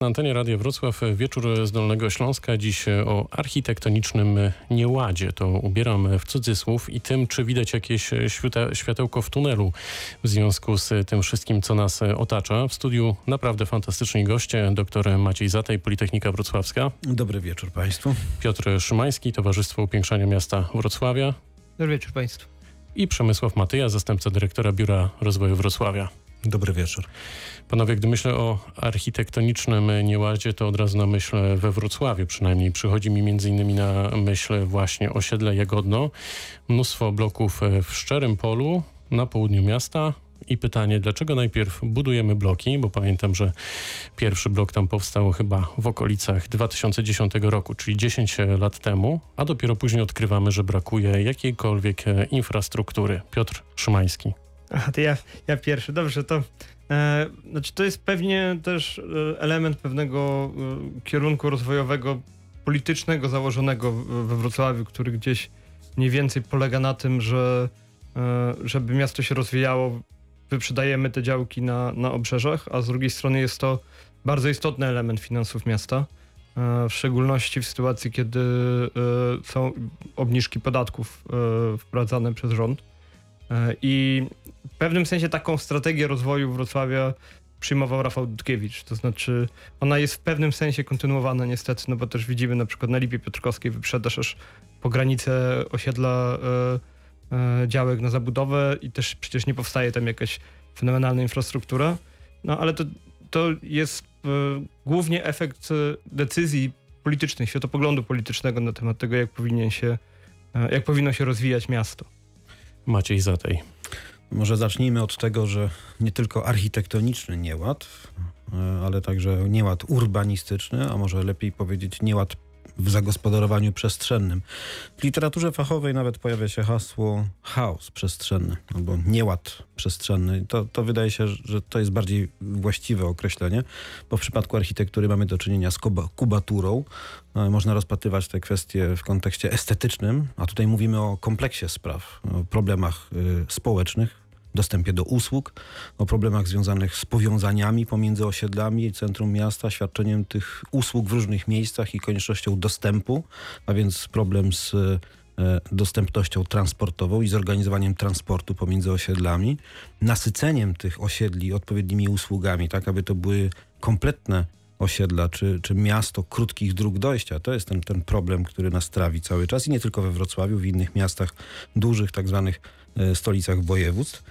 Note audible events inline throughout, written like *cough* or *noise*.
Na antenie Radia Wrocław wieczór z Dolnego Śląska. Dziś o architektonicznym nieładzie. To ubieram w cudzysłów i tym, czy widać jakieś światełko w tunelu w związku z tym wszystkim, co nas otacza. W studiu naprawdę fantastyczni goście. Dr Maciej Zatej, Politechnika Wrocławska. Dobry wieczór Państwu. Piotr Szymański, Towarzystwo Upiększania Miasta Wrocławia. Dobry wieczór Państwu. I Przemysław Matyja, zastępca dyrektora Biura Rozwoju Wrocławia. Dobry wieczór. Panowie, gdy myślę o architektonicznym nieładzie, to od razu na myśl we Wrocławiu przynajmniej. Przychodzi mi między innymi na myśl właśnie osiedle Jagodno. Mnóstwo bloków w szczerym polu na południu miasta. I pytanie, dlaczego najpierw budujemy bloki, bo pamiętam, że pierwszy blok tam powstał chyba w okolicach 2010 roku, czyli 10 lat temu, a dopiero później odkrywamy, że brakuje jakiejkolwiek infrastruktury. Piotr Szymański. Aha, to ja, ja pierwszy. Dobrze, to e, znaczy to jest pewnie też e, element pewnego e, kierunku rozwojowego, politycznego założonego we Wrocławiu, który gdzieś mniej więcej polega na tym, że żeby miasto się rozwijało, wyprzedajemy te działki na, na obrzeżach, a z drugiej strony jest to bardzo istotny element finansów miasta. W szczególności w sytuacji, kiedy są obniżki podatków wprowadzane przez rząd. I w pewnym sensie taką strategię rozwoju Wrocławia przyjmował Rafał Dudkiewicz. To znaczy, ona jest w pewnym sensie kontynuowana niestety, no bo też widzimy na przykład na Lipie Piotrkowskiej wyprzedaż aż po granicę osiedla e, e, działek na zabudowę i też przecież nie powstaje tam jakaś fenomenalna infrastruktura. No ale to, to jest e, głównie efekt decyzji politycznych, światopoglądu politycznego na temat tego, jak powinien się, jak powinno się rozwijać miasto. Maciej Zatej. Może zacznijmy od tego, że nie tylko architektoniczny nieład, e, ale także nieład urbanistyczny, a może lepiej powiedzieć nieład w zagospodarowaniu przestrzennym. W literaturze fachowej nawet pojawia się hasło chaos przestrzenny albo nieład przestrzenny. To, to wydaje się, że to jest bardziej właściwe określenie, bo w przypadku architektury mamy do czynienia z kubaturą. E, można rozpatrywać te kwestie w kontekście estetycznym, a tutaj mówimy o kompleksie spraw, o problemach y, społecznych, dostępie do usług, o problemach związanych z powiązaniami pomiędzy osiedlami centrum miasta, świadczeniem tych usług w różnych miejscach i koniecznością dostępu, a więc problem z e, dostępnością transportową i zorganizowaniem transportu pomiędzy osiedlami, nasyceniem tych osiedli odpowiednimi usługami, tak aby to były kompletne osiedla czy, czy miasto krótkich dróg dojścia. To jest ten, ten problem, który nas trawi cały czas i nie tylko we Wrocławiu, w innych miastach dużych, tak zwanych stolicach województw.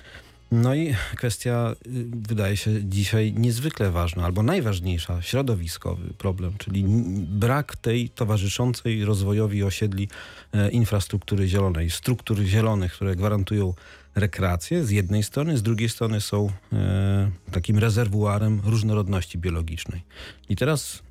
No i kwestia y, wydaje się dzisiaj niezwykle ważna, albo najważniejsza, środowiskowy problem, czyli brak tej towarzyszącej rozwojowi osiedli e, infrastruktury zielonej, struktur zielonych, które gwarantują rekreację z jednej strony, z drugiej strony są e, takim rezerwuarem różnorodności biologicznej. I teraz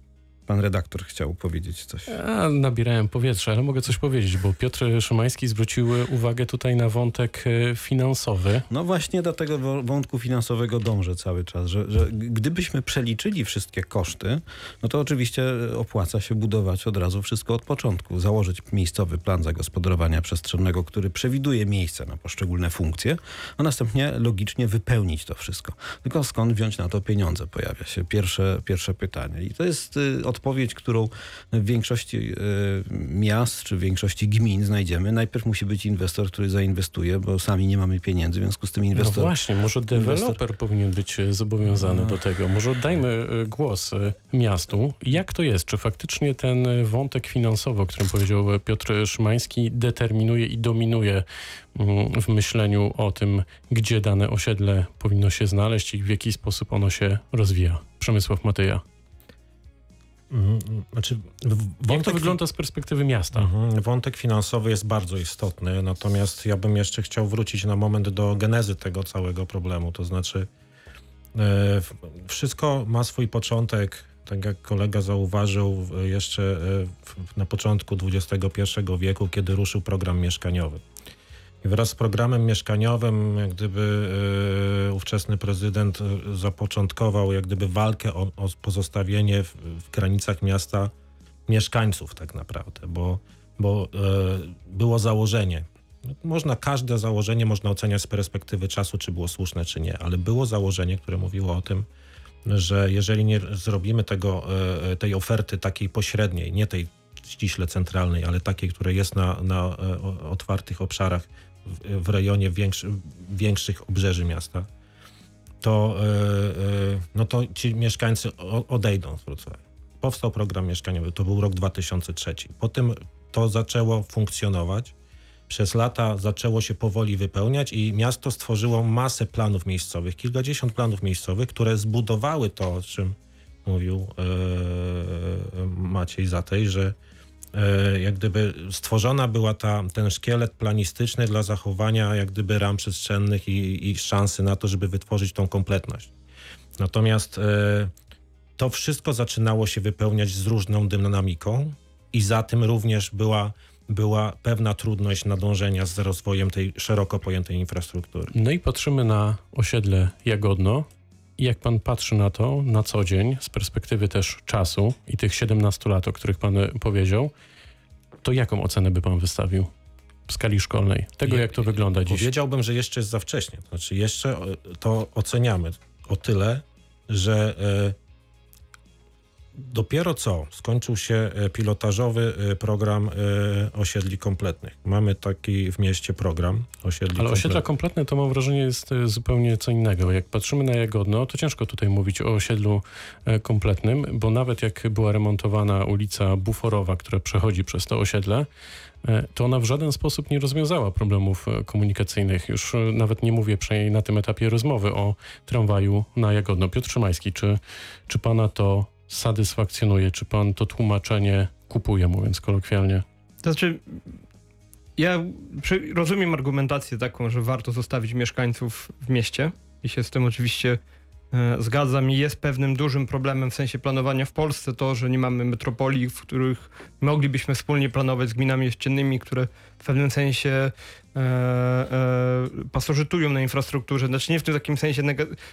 Pan redaktor chciał powiedzieć coś. Ja nabierałem powietrza, ale mogę coś powiedzieć, bo Piotr Szymański zwrócił uwagę tutaj na wątek e, finansowy. No właśnie do tego wątku finansowego dążę cały czas, że, że gdybyśmy przeliczyli wszystkie koszty, no to oczywiście opłaca się budować od razu wszystko od początku. Założyć miejscowy plan zagospodarowania przestrzennego, który przewiduje miejsce na poszczególne funkcje, a następnie logicznie wypełnić to wszystko. Tylko skąd wziąć na to pieniądze pojawia się pierwsze, pierwsze pytanie. I to jest y, od odpowiedź, którą w większości e, miast czy w większości gmin znajdziemy. Najpierw musi być inwestor, który zainwestuje, bo sami nie mamy pieniędzy, w związku z tym inwestor... No właśnie, może deweloper inwestor... powinien być e, zobowiązany no. do tego. Może oddajmy e, głos miastu. Jak to jest? Czy faktycznie ten wątek finansowy, o którym powiedział Piotr Szymański, determinuje i dominuje mm, w myśleniu o tym, gdzie dane osiedle powinno się znaleźć i w jaki sposób ono się rozwija? Przemysław Matyja. Mhm, znaczy, Jak to wygląda z perspektywy miasta? Mhm, wątek finansowy jest bardzo istotny, natomiast ja bym jeszcze chciał wrócić na moment do genezy tego całego problemu. To znaczy, e, wszystko ma swój początek, tak jak kolega zauważył, jeszcze e, na początku XXI wieku, kiedy ruszył program mieszkaniowy. Wraz z programem mieszkaniowym, jak gdyby yy, ówczesny prezydent e, zapoczątkował jak gdyby walkę o, o pozostawienie w, w, granicach miasta mieszkańców tak naprawdę, bo, bo yy, było założenie. Można każde założenie można oceniać z perspektywy czasu, czy było słuszne, czy nie, ale było założenie, które mówiło o tym, że jeżeli nie zrobimy tego, e, tej oferty takiej pośredniej, nie tej ściśle centralnej, ale takiej, która jest na, na e, otwartych obszarach w, rejonie większy, większych obrzeży miasta, to, e, e, no to ci mieszkańcy odejdą z Wrocławia. Powstał program mieszkaniowy, to był rok 2003. Potem to zaczęło funkcjonować. Przez lata zaczęło się powoli wypełniać i miasto stworzyło masę planów miejscowych, kilkadziesiąt planów miejscowych, które zbudowały to, o czym mówił e, Maciej Zatej, że jak gdyby stworzona była ta, ten szkielet planistyczny dla zachowania jak gdyby ram przestrzennych i, i szansy na to, żeby wytworzyć tą kompletność. Natomiast e, to wszystko zaczynało się wypełniać z różną dynamiką i za tym również była, była pewna trudność nadążenia z rozwojem tej szeroko pojętej infrastruktury. No i patrzymy na osiedle Jagodno. I jak pan patrzy na to na co dzień, z perspektywy też czasu i tych 17 lat, o których pan e, powiedział, to jaką ocenę by pan wystawił w skali szkolnej? Tego, jak to wygląda dziś. Powiedziałbym, że jeszcze jest za wcześnie. To znaczy, jeszcze e, to oceniamy o tyle, że e, dopiero co skończył się e, pilotażowy e, program e, osiedli kompletnych. Mamy taki w mieście program osiedli Ale osiedla kompletnych. kompletne to mam wrażenie jest zupełnie co innego. Jak patrzymy na Jagodno, to ciężko tutaj mówić o osiedlu kompletnym, bo nawet jak była remontowana ulica Buforowa, która przechodzi przez to osiedle, to ona w żaden sposób nie rozwiązała problemów komunikacyjnych. Już nawet nie mówię przynajmniej na tym etapie rozmowy o tramwaju na Jagodno. Piotr Szymański, czy, czy pana to satysfakcjonuje? Czy pan to tłumaczenie kupuje, mówiąc kolokwialnie? To znaczy, ja rozumiem argumentację taką, że warto zostawić mieszkańców w mieście i się z tym oczywiście e, zgadzam i jest pewnym dużym problemem w sensie planowania w Polsce to, że nie mamy metropolii, w których moglibyśmy wspólnie planować z gminami jesiennymi, które w pewnym sensie e, e, pasożytują na infrastrukturze. Znaczy nie w tym takim sensie,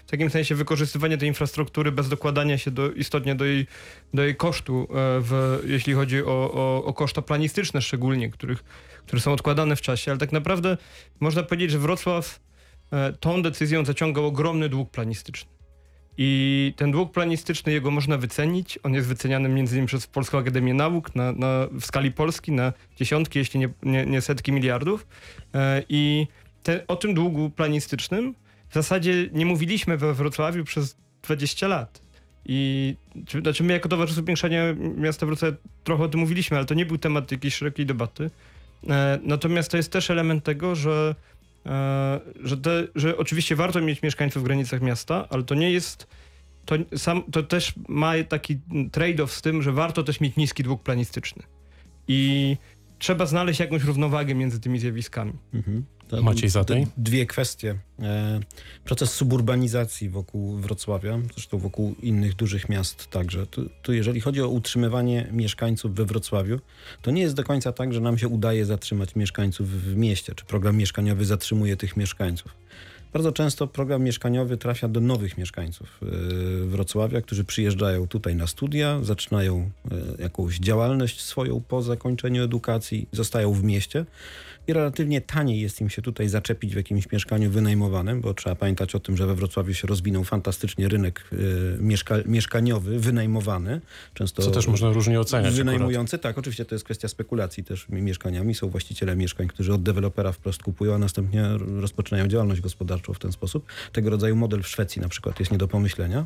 w takim sensie wykorzystywania tej infrastruktury bez dokładania się do, istotnie do jej, do jej kosztu, e, w, jeśli chodzi o, o, o koszta planistyczne szczególnie, których, które są odkładane w czasie, ale tak naprawdę można powiedzieć, że Wrocław e, tą decyzją zaciągał ogromny dług planistyczny. I ten dług planistyczny, jego można wycenić. On jest wyceniany między innymi przez Polską Akademię Nauk na, na, w skali Polski na dziesiątki, jeśli nie, nie, nie setki miliardów. E, I te, o tym długu planistycznym w zasadzie nie mówiliśmy we Wrocławiu przez 20 lat. I czy- znaczy my jako Towarzystwo Piększania Miasta Wrocławia trochę o tym mówiliśmy, ale to nie był temat jakiejś szerokiej debaty. E, Natomiast to jest też element tego, że, że, te, że oczywiście warto mieć mieszkańców w granicach miasta, ale to nie jest. To, sam, to też ma taki trade-off z tym, że warto też mieć niski dług planistyczny. I trzeba znaleźć jakąś równowagę między tymi zjawiskami. Mhm. To Maciej Zatej? Dwie kwestie. E, Proces suburbanizacji wokół Wrocławia, zresztą wokół innych dużych miast także. Tu, tu jeżeli chodzi o utrzymywanie mieszkańców we Wrocławiu, to nie jest do końca tak, że nam się udaje zatrzymać mieszkańców w mieście, czy program mieszkaniowy zatrzymuje tych mieszkańców. Bardzo często program mieszkaniowy trafia do nowych mieszkańców e, Wrocławia, którzy przyjeżdżają tutaj na studia, zaczynają e, jakąś działalność swoją po zakończeniu edukacji, zostają w mieście i relatywnie taniej jest im się tutaj zaczepić w jakimś mieszkaniu wynajmowanym, bo trzeba pamiętać o tym, że we Wrocławiu się rozwinął fantastycznie rynek e, mieszka mieszkaniowy, wynajmowany. Często Co też można różnie oceniać. akurat. Wynajmujący, tak, oczywiście to jest kwestia spekulacji też mi- mieszkaniami. Są właściciele mieszkań, którzy od dewelopera wprost kupują, a następnie rozpoczynają działalność gospodarczą w ten sposób. Tego rodzaju model w Szwecji na przykład jest nie do pomyślenia,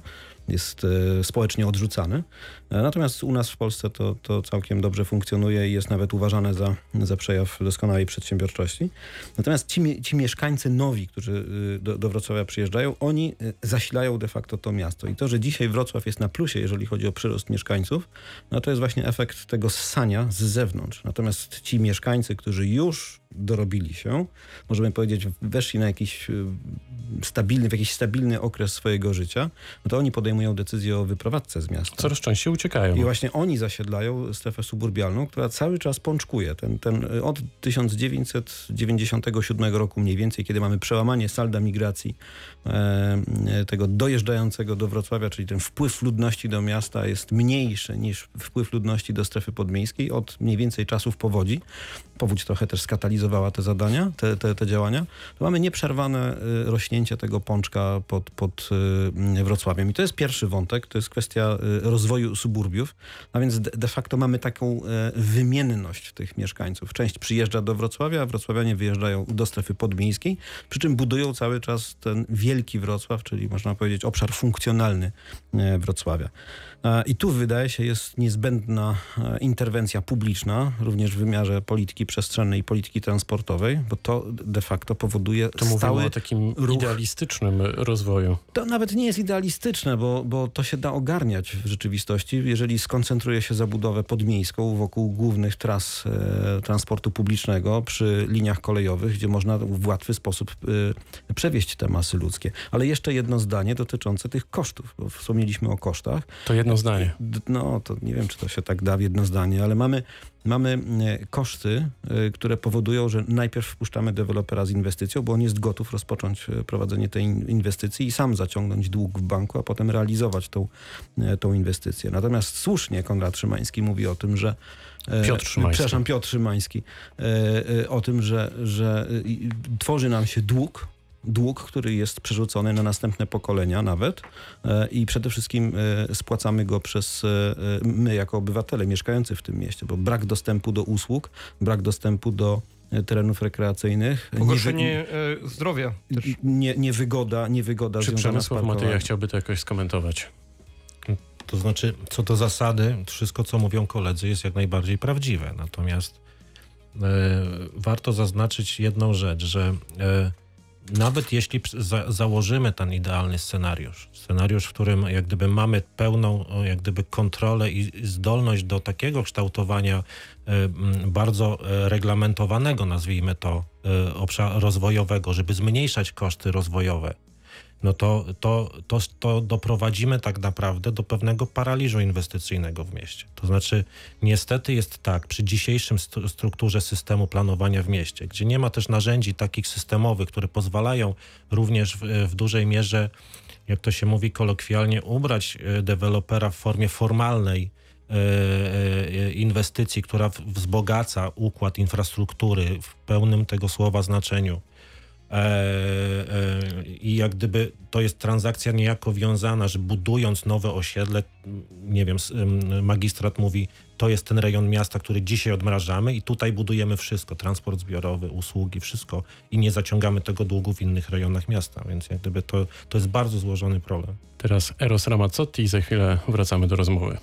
jest e, społecznie odrzucany. E, natomiast u nas w Polsce to, to całkiem dobrze funkcjonuje i jest nawet uważane za, za przejaw doskonałej przedsiębiorczości. Natomiast ci, ci mieszkańcy nowi, którzy y, do, do Wrocławia przyjeżdżają, oni y, zasilają de facto to miasto. I to, że dzisiaj Wrocław jest na plusie, jeżeli chodzi o przyrost mieszkańców, no to jest właśnie efekt tego ssania z zewnątrz. Natomiast ci mieszkańcy, którzy już dorobili się, możemy powiedzieć, weszli na jakiś y, stabilny, w jakiś stabilny okres swojego życia, no to oni podejmują decyzję o wyprowadzce z miasta. Coraz częściej uciekają. I właśnie oni zasiedlają strefę suburbialną, która cały czas pączkuje. Ten, ten, od 1997 roku mniej więcej, kiedy mamy przełamanie salda migracji e, e, tego dojeżdżającego do Wrocławia, czyli ten wpływ ludności do miasta jest mniejszy niż wpływ ludności do strefy podmiejskiej od mniej więcej czasów powodzi. Powódź trochę też skatalizowała te zadania, te, te, te działania, to mamy nieprzerwane y, rośnięcie tego pączka pod, pod y, Wrocławiem. I to jest pierwszy wątek, to jest kwestia y, rozwoju suburbiów, a więc de, de facto mamy taką wymienność tych mieszkańców. Część przyjeżdża do Wrocławia, a wrocławianie wyjeżdżają do strefy podmiejskiej, przy czym budują cały czas ten wielki Wrocław, czyli można powiedzieć obszar funkcjonalny Wrocławia. I tu wydaje się jest niezbędna interwencja publiczna, również w wymiarze polityki przestrzennej i polityki transportowej, bo to de facto powoduje to stały o takim ruch. idealistycznym rozwoju. To nawet nie jest idealistyczne, bo, bo to się da ogarniać w rzeczywistości, jeżeli skoncentruje się zabudowę podmiejską wokół głównych tras e, transportu publicznego przy liniach kolejowych, gdzie można w łatwy sposób e, przewieźć te masy ludzkie. Ale jeszcze jedno zdanie dotyczące tych kosztów, bo wspomnieliśmy o kosztach. To jedno zdanie. No, to nie wiem, czy to się tak da w jedno zdanie, ale mamy mamy e, koszty, e, które powodują, że najpierw wpuszczamy dewelopera z inwestycją, bo on jest gotów rozpocząć e, prowadzenie tej inwestycji i sam zaciągnąć dług w banku, a potem realizować tą, tą inwestycję. Natomiast słusznie Konrad Szymański mówi o tym, że Piotr Szymański. Przepraszam, Piotr Szymański. O tym, że, że tworzy nam się dług, dług, który jest przerzucony na następne pokolenia nawet e, i przede wszystkim e, spłacamy go przez e, my jako obywatele mieszkający w tym mieście, bo brak dostępu do usług, brak dostępu do terenów rekreacyjnych. Pogorszenie nie, zdrowia też. Nie, niewygoda, niewygoda Czy Przemysław Matyja chciałby to jakoś skomentować? To znaczy, co do zasady, wszystko, co mówią koledzy, jest jak najbardziej prawdziwe. Natomiast e, warto zaznaczyć jedną rzecz, że e, nawet jeśli za, założymy ten idealny scenariusz, scenariusz, w którym jak gdyby mamy pełną jak gdyby kontrolę i zdolność do takiego kształtowania e, bardzo e, reglamentowanego, nazwijmy to, e, obszaru rozwojowego, żeby zmniejszać koszty rozwojowe, no to, to, to, to doprowadzimy tak naprawdę do pewnego paraliżu inwestycyjnego w mieście. To znaczy, niestety jest tak, przy dzisiejszym strukturze systemu planowania w mieście, gdzie nie ma też narzędzi takich systemowych, które pozwalają również w, w dużej mierze, jak to się mówi kolokwialnie, ubrać e, dewelopera w formie formalnej e, e, inwestycji, która wzbogaca układ infrastruktury w pełnym tego słowa znaczeniu I jak gdyby to jest transakcja niejako wiązana, że budując nowe osiedle, nie wiem, magistrat mówi, to jest ten rejon miasta, który dzisiaj odmrażamy i tutaj budujemy wszystko, transport zbiorowy, usługi, wszystko i nie zaciągamy tego długu w innych rejonach miasta, więc jak gdyby to, to jest bardzo złożony problem. Teraz Eros Ramazzotti i za chwilę wracamy do rozmowy.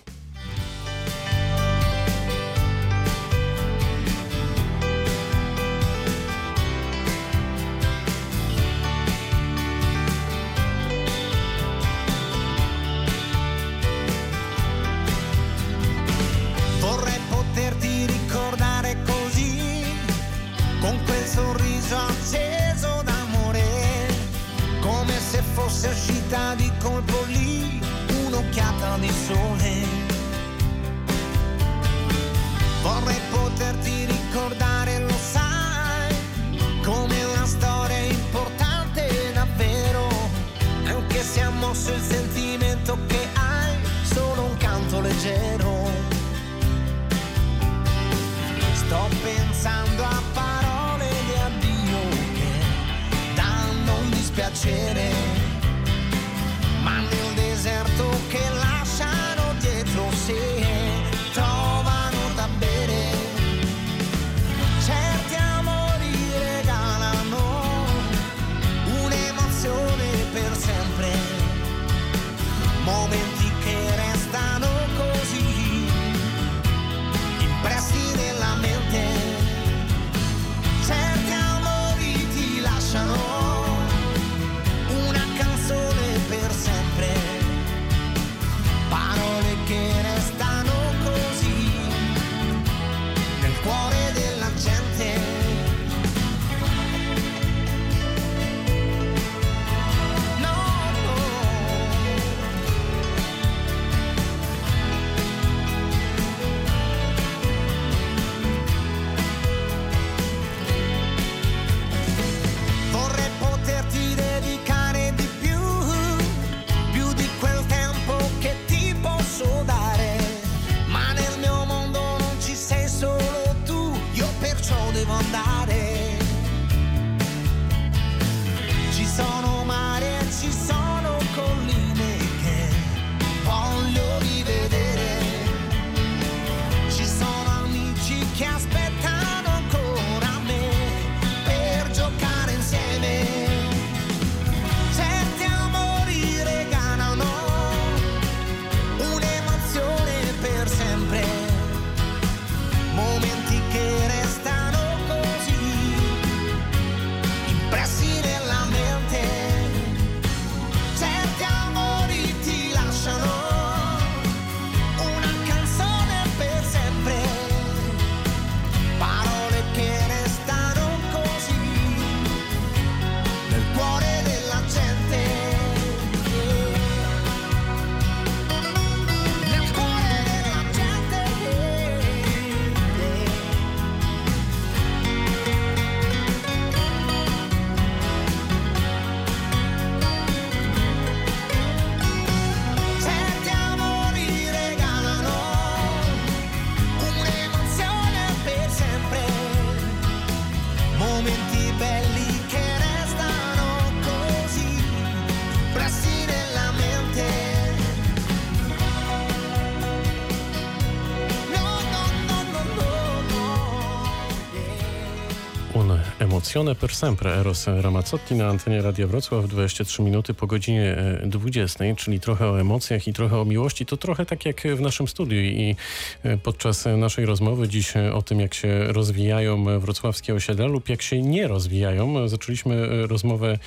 Emozione per sempre Eros Ramazzotti na antenie Radia Wrocław 23 minuty po godzinie e, 20, czyli trochę o emocjach i trochę o miłości. To trochę tak jak w naszym studiu i e, podczas naszej rozmowy dziś e, o tym, jak się rozwijają wrocławskie osiedla lub jak się nie rozwijają. Zaczęliśmy e, rozmowę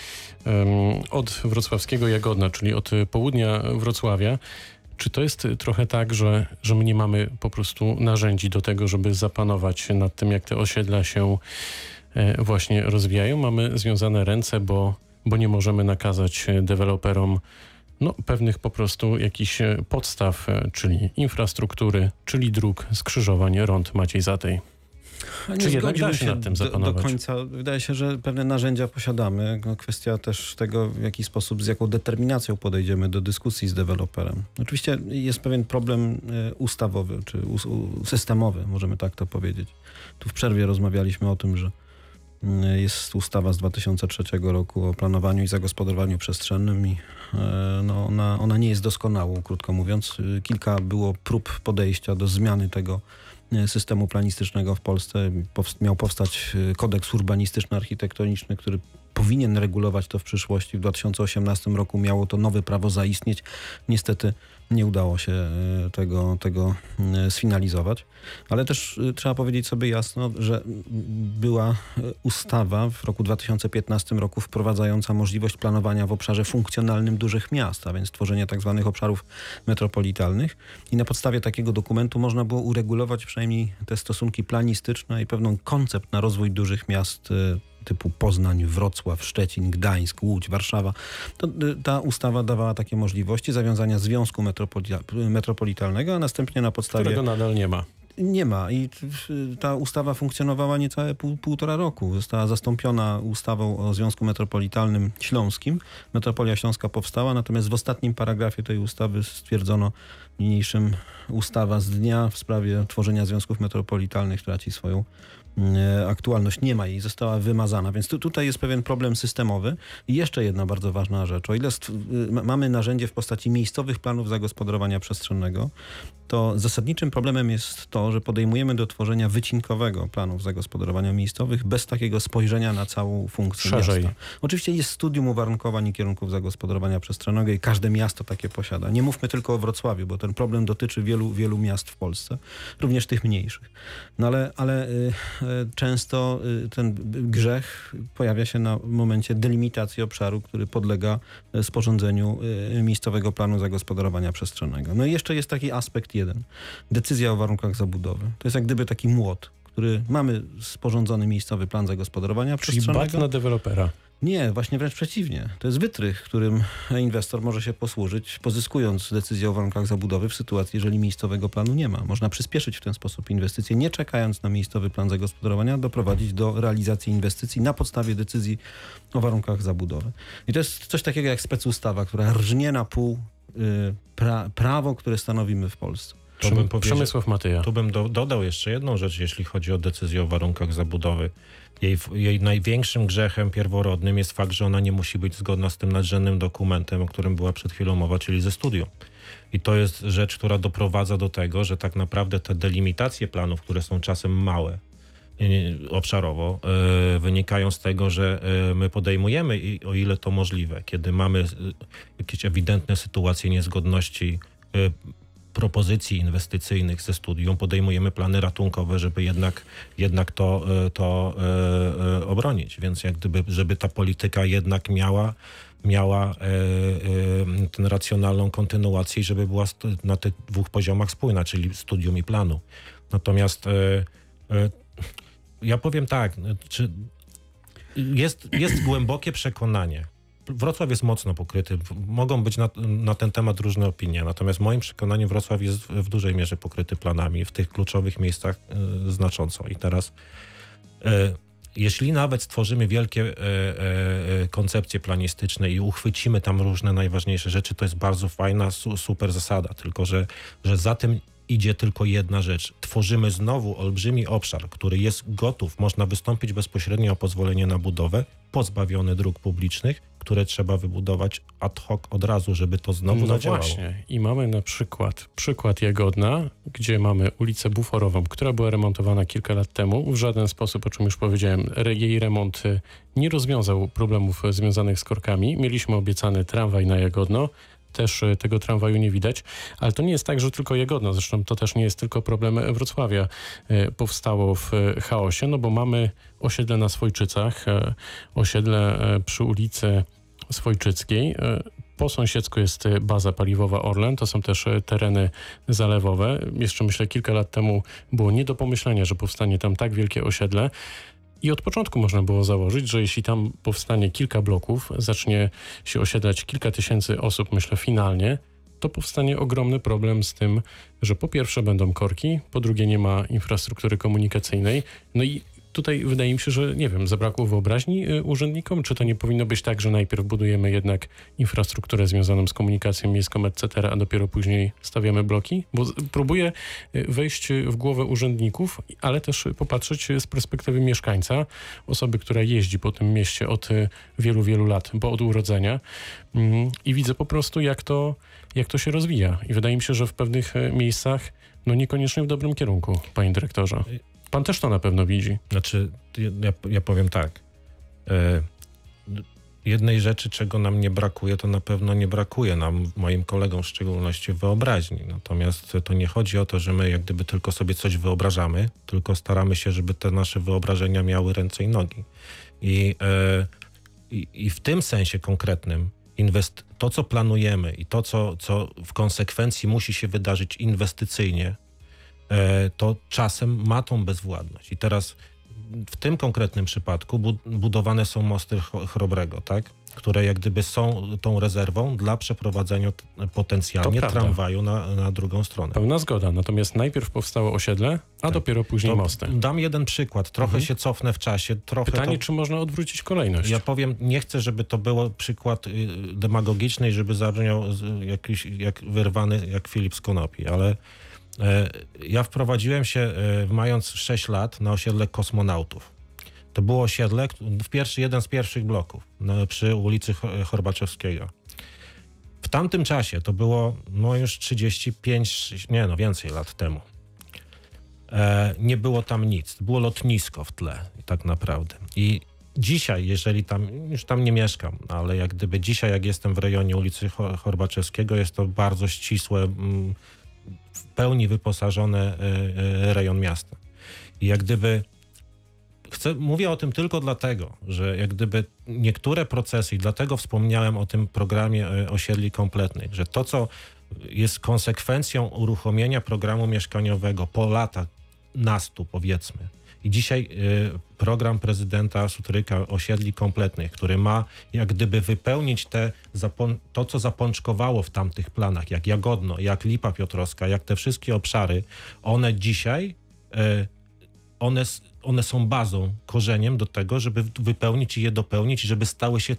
od wrocławskiego Jagodna, czyli od południa Wrocławia. Czy to jest trochę tak, że, że my nie mamy po prostu narzędzi do tego, żeby zapanować nad tym, jak te osiedla się e, właśnie rozwijają? Mamy związane ręce, bo, bo nie możemy nakazać e, deweloperom no, pewnych po prostu jakichś e, podstaw, e, czyli infrastruktury, czyli dróg, skrzyżowań, rąd Maciej Zatej. A Czy jednak da się nad tym do, do zapanować? końca. Wydaje się, że pewne narzędzia posiadamy. No, kwestia też tego, w jaki sposób, z jaką determinacją podejdziemy do dyskusji z deweloperem. Oczywiście jest pewien problem e, ustawowy, czy systemowy, możemy tak to powiedzieć. Tu w przerwie rozmawialiśmy o tym, że jest ustawa z 2003 roku o planowaniu i zagospodarowaniu przestrzennym i e, no, ona, ona nie jest doskonała, krótko mówiąc. Y, Kilka było prób podejścia do zmiany tego e, systemu planistycznego w Polsce. Miał powstać e, kodeks urbanistyczno-architektoniczny, który powinien regulować to w przyszłości. W 2018 roku miało to nowe prawo zaistnieć. Niestety nie udało się e, tego, tego e, sfinalizować. Ale też e, trzeba powiedzieć sobie jasno, że była ustawa w roku 2015 roku wprowadzająca możliwość planowania w obszarze funkcjonalnym dużych miast, a więc tworzenie tak zwanych obszarów metropolitalnych. I na podstawie takiego dokumentu można było uregulować przynajmniej te stosunki planistyczne i pewną koncept na rozwój dużych miast typu Poznań, Wrocław, Szczecin, Gdańsk, Łódź, Warszawa. To, y, ta ustawa dawała takie możliwości zawiązania związku metropolita- metropolitalnego, a następnie na podstawie... Którego nadal nie ma. Nie ma i y, ta ustawa funkcjonowała niecałe pół, półtora roku. Została zastąpiona ustawą o Związku Metropolitalnym Śląskim. Metropolia Śląska powstała, natomiast w ostatnim paragrafie tej ustawy stwierdzono niniejszym ustawa z dnia w sprawie tworzenia związków metropolitalnych traci swoją e, aktualność. Nie ma jej, została wymazana, więc tu, tutaj jest pewien problem systemowy. I jeszcze jedna bardzo ważna rzecz. O ile y, ma- mamy narzędzie w postaci miejscowych planów zagospodarowania przestrzennego, to zasadniczym problemem jest to, że podejmujemy do tworzenia wycinkowego planów zagospodarowania miejscowych bez takiego spojrzenia na całą funkcję Szerzej. miasta. Oczywiście jest studium uwarunkowań i kierunków zagospodarowania przestrzennego i każde miasto takie posiada. Nie mówmy tylko o Wrocławiu, bo ten problem dotyczy wielu, wielu miast w Polsce, również tych mniejszych. No ale, ale y, y, często y, ten grzech pojawia się na momencie delimitacji obszaru, który podlega sporządzeniu miejscowego planu zagospodarowania przestrzennego. No i jeszcze jest taki aspekt jeden. Decyzja o warunkach zabudowy. To jest jak gdyby taki młot, który mamy sporządzony miejscowy plan zagospodarowania Czyli przestrzennego. bat na dewelopera. Nie, właśnie wręcz przeciwnie. To jest wytrych, którym inwestor może się posłużyć, pozyskując decyzję o warunkach zabudowy w sytuacji, jeżeli miejscowego planu nie ma. Można przyspieszyć w ten sposób inwestycje, nie czekając na miejscowy plan zagospodarowania, doprowadzić do realizacji inwestycji na podstawie decyzji o warunkach zabudowy. I to jest coś takiego jak specustawa, która rżnie na pół pra, prawo, które stanowimy w Polsce. To bym Przemysław Matyja. Tu bym do, dodał jeszcze jedną rzecz, jeśli chodzi o decyzję o warunkach zabudowy. Jej, jej największym grzechem pierworodnym jest fakt, że ona nie musi być zgodna z tym nadrzędnym dokumentem, o którym była przed chwilą mowa, czyli ze studium. I to jest rzecz, która doprowadza do tego, że tak naprawdę te delimitacje planów, które są czasem małe, y, obszarowo, y, wynikają z tego, że y, my podejmujemy, i o ile to możliwe, kiedy mamy y, jakieś ewidentne sytuacje niezgodności propozycji inwestycyjnych ze studium, podejmujemy plany ratunkowe, żeby jednak, jednak to, to obronić. Więc jak gdyby, żeby ta polityka jednak miała miała e, e, tę racjonalną kontynuację żeby była na tych dwóch poziomach spójna, czyli studium i planu. Natomiast e, e, ja powiem tak, czy jest, jest głębokie przekonanie. Wrocław jest mocno pokryty. Mogą być na, na ten temat różne opinie, natomiast moim przekonaniem Wrocław jest w, dużej mierze pokryty planami w tych kluczowych miejscach e, znacząco. I teraz e, jeśli nawet stworzymy wielkie e, koncepcje planistyczne i uchwycimy tam różne najważniejsze rzeczy, to jest bardzo fajna, su, super zasada, tylko że, że za tym idzie tylko jedna rzecz. Tworzymy znowu olbrzymi obszar, który jest gotów, można wystąpić bezpośrednio o pozwolenie na budowę pozbawione dróg publicznych, które trzeba wybudować ad hoc od razu, żeby to znowu no zadziałało. właśnie. I mamy na przykład przykład Jagodna, gdzie mamy ulicę Buforową, która była remontowana kilka lat temu. W żaden sposób, o czym już powiedziałem, jej remont y, nie rozwiązał problemów y, związanych z korkami. Mieliśmy obiecany tramwaj na Jagodno. Też y, tego tramwaju nie widać, ale to nie jest tak, że tylko Jagodno, zresztą to też nie jest tylko problem Wrocławia, y, powstało w y, chaosie, no bo mamy osiedle na Swojczycach, osiedle przy ulicy Swojczyckiej. Po sąsiedzku jest baza paliwowa Orlen, to są też tereny zalewowe. Jeszcze myślę, kilka lat temu było nie do pomyślenia, że powstanie tam tak wielkie osiedle. I od początku można było założyć, że jeśli tam powstanie kilka bloków, zacznie się osiedlać kilka tysięcy osób, myślę finalnie, to powstanie ogromny problem z tym, że po pierwsze będą korki, po drugie nie ma infrastruktury komunikacyjnej. No i tutaj wydaje mi się, że nie wiem, zabrakło wyobraźni y, urzędnikom, czy to nie powinno być tak, że najpierw budujemy jednak infrastrukturę związaną z komunikacją miejską, etc., a dopiero później stawiamy bloki? Bo próbuję y, wejść w głowę urzędników, ale też popatrzeć z perspektywy mieszkańca, osoby, która jeździ po tym mieście od y, wielu, wielu lat, bo od urodzenia Mm, i widzę po prostu, jak to, jak to się rozwija. I wydaje mi się, że w pewnych miejscach, no niekoniecznie w dobrym kierunku, panie dyrektorze. Pan też to na pewno widzi. Znaczy, ja, ja powiem tak. E, jednej rzeczy, czego nam nie brakuje, to na pewno nie brakuje nam, moim kolegom w szczególności, wyobraźni. Natomiast to nie chodzi o to, że my jak gdyby tylko sobie coś wyobrażamy, tylko staramy się, żeby te nasze wyobrażenia miały ręce i nogi. I, e, i, w tym sensie konkretnym inwest- to, co planujemy i to, co, co w konsekwencji musi się wydarzyć inwestycyjnie, to czasem ma tą bezwładność. I teraz w tym konkretnym przypadku bu- budowane są mosty Chrobrego, tak? które jak gdyby są tą rezerwą dla przeprowadzenia potencjalnie tramwaju na, na drugą stronę. Pełna zgoda. Natomiast najpierw powstało osiedle, a Tak. dopiero później To mosty. Dam jeden przykład, trochę Mhm. się cofnę w czasie, trochę Pytanie, to... czy można odwrócić kolejność? Ja powiem, nie chcę, żeby to było przykład y, demagogiczny i żeby zabrzmiał jakiś, jak wyrwany jak Filip z Konopi, ale e, ja wprowadziłem się e, mając 6 lat na osiedle kosmonautów. To było osiedle, w pierwszy, jeden z pierwszych bloków na, przy ulicy Cho- Chorbaczewskiego. W tamtym czasie, to było no już 35, nie no więcej lat temu, e, nie było tam nic. Było lotnisko w tle tak naprawdę. I dzisiaj, jeżeli tam, już tam nie mieszkam, ale jak gdyby dzisiaj, jak jestem w rejonie ulicy Cho- Chorbaczewskiego, jest to bardzo ścisłe, mm, w pełni wyposażone e, e, rejon miasta. I jak gdyby chcę, mówię o tym tylko dlatego, że jak gdyby niektóre procesy, i dlatego wspomniałem o tym programie e, osiedli kompletnych, że to, co jest konsekwencją uruchomienia programu mieszkaniowego po latach nastu, powiedzmy, i dzisiaj y, program prezydenta Sutryka osiedli kompletnych, który ma jak gdyby wypełnić te, to, co zapączkowało w tamtych planach, jak Jagodno, jak Lipa Piotrowska, jak te wszystkie obszary, one dzisiaj, y, one, one są bazą, korzeniem do tego, żeby wypełnić i je dopełnić, żeby stały się y,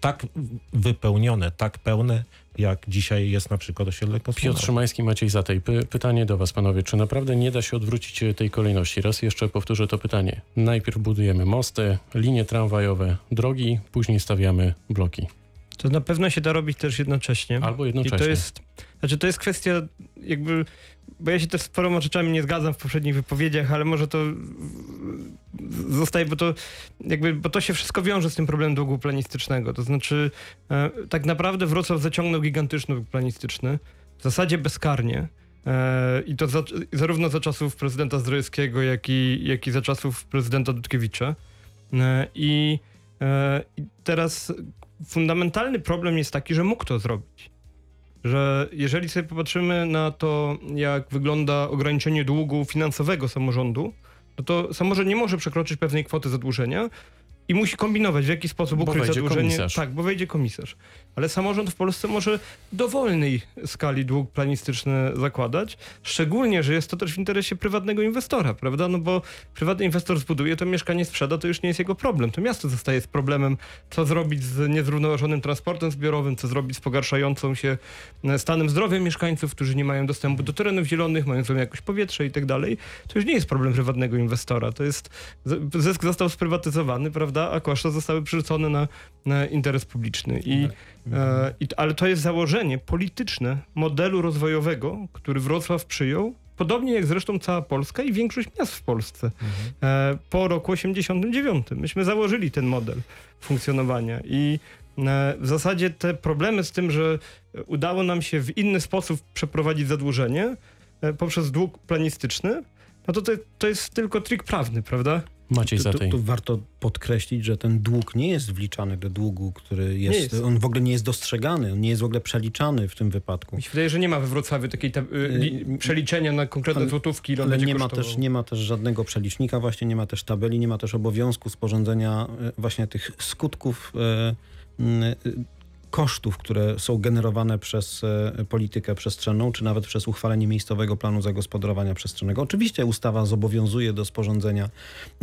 tak wypełnione, tak pełne, jak dzisiaj jest na przykład osiedle Piotr kosmonauta. Szymański, Maciej Zatej. Py pytanie do was, panowie. Czy naprawdę nie da się odwrócić tej kolejności? Raz jeszcze powtórzę to pytanie. Najpierw budujemy mosty, linie tramwajowe, drogi, później stawiamy bloki. To na pewno się da robić też jednocześnie. Albo I jednocześnie. to jest, znaczy to jest kwestia jakby, bo ja się też z paroma rzeczami nie zgadzam w poprzednich wypowiedziach, ale może to zostaje, bo to jakby, bo to się wszystko wiąże z tym problemem długu planistycznego. To znaczy e, tak naprawdę Wrocław zaciągnął gigantyczny dług planistyczny, w zasadzie bezkarnie. E, I to za, zarówno za czasów prezydenta Zdrojewskiego, jak i, jak i za czasów prezydenta Dudkiewicza. E, I, I teraz fundamentalny problem jest taki, że mógł to zrobić. Że jeżeli sobie popatrzymy na to, jak wygląda ograniczenie długu finansowego samorządu, no to samorząd nie może przekroczyć pewnej kwoty zadłużenia i musi kombinować, w jaki sposób ukryć zadłużenie. komisarz. Tak, bo wejdzie komisarz. Ale samorząd w Polsce może dowolnej skali dług planistyczny zakładać, szczególnie, że jest to też w interesie prywatnego inwestora, prawda? No bo prywatny inwestor zbuduje, to mieszkanie sprzeda, to już nie jest jego problem. To miasto zostaje z problemem, co zrobić z niezrównoważonym transportem zbiorowym, co zrobić z pogarszającą się e, stanem zdrowia mieszkańców, którzy nie mają dostępu do terenów zielonych, mają złą jakość powietrza i tak dalej. To już nie jest problem prywatnego inwestora. To jest, zysk został sprywatyzowany, prawda? Prawda, a koszty zostały przerzucone na, na interes publiczny. I, e, i, ale to jest założenie polityczne modelu rozwojowego, który Wrocław przyjął, podobnie jak zresztą cała Polska i większość miast w Polsce e, po roku 89. Myśmy założyli ten model funkcjonowania i e, w zasadzie te problemy z tym, że udało nam się w inny sposób przeprowadzić zadłużenie e, poprzez dług planistyczny, no to, to to jest tylko trik prawny, prawda? Maciej Tu, tu, tu warto podkreślić, że ten dług nie jest wliczany do długu, który jest, jest. on w ogóle nie jest dostrzegany, on nie jest w ogóle przeliczany w tym wypadku. Mi się wydaje, że nie ma we Wrocławiu takiej ta, y, li, Y, przeliczenia na konkretne ale- złotówki, ile Ale nie ma, też, nie ma też żadnego przelicznika, właśnie nie ma też tabeli, nie ma też obowiązku sporządzenia e, właśnie tych skutków e, kosztów, które są generowane przez e, politykę przestrzenną, czy nawet przez uchwalenie miejscowego planu zagospodarowania przestrzennego. Oczywiście ustawa zobowiązuje do sporządzenia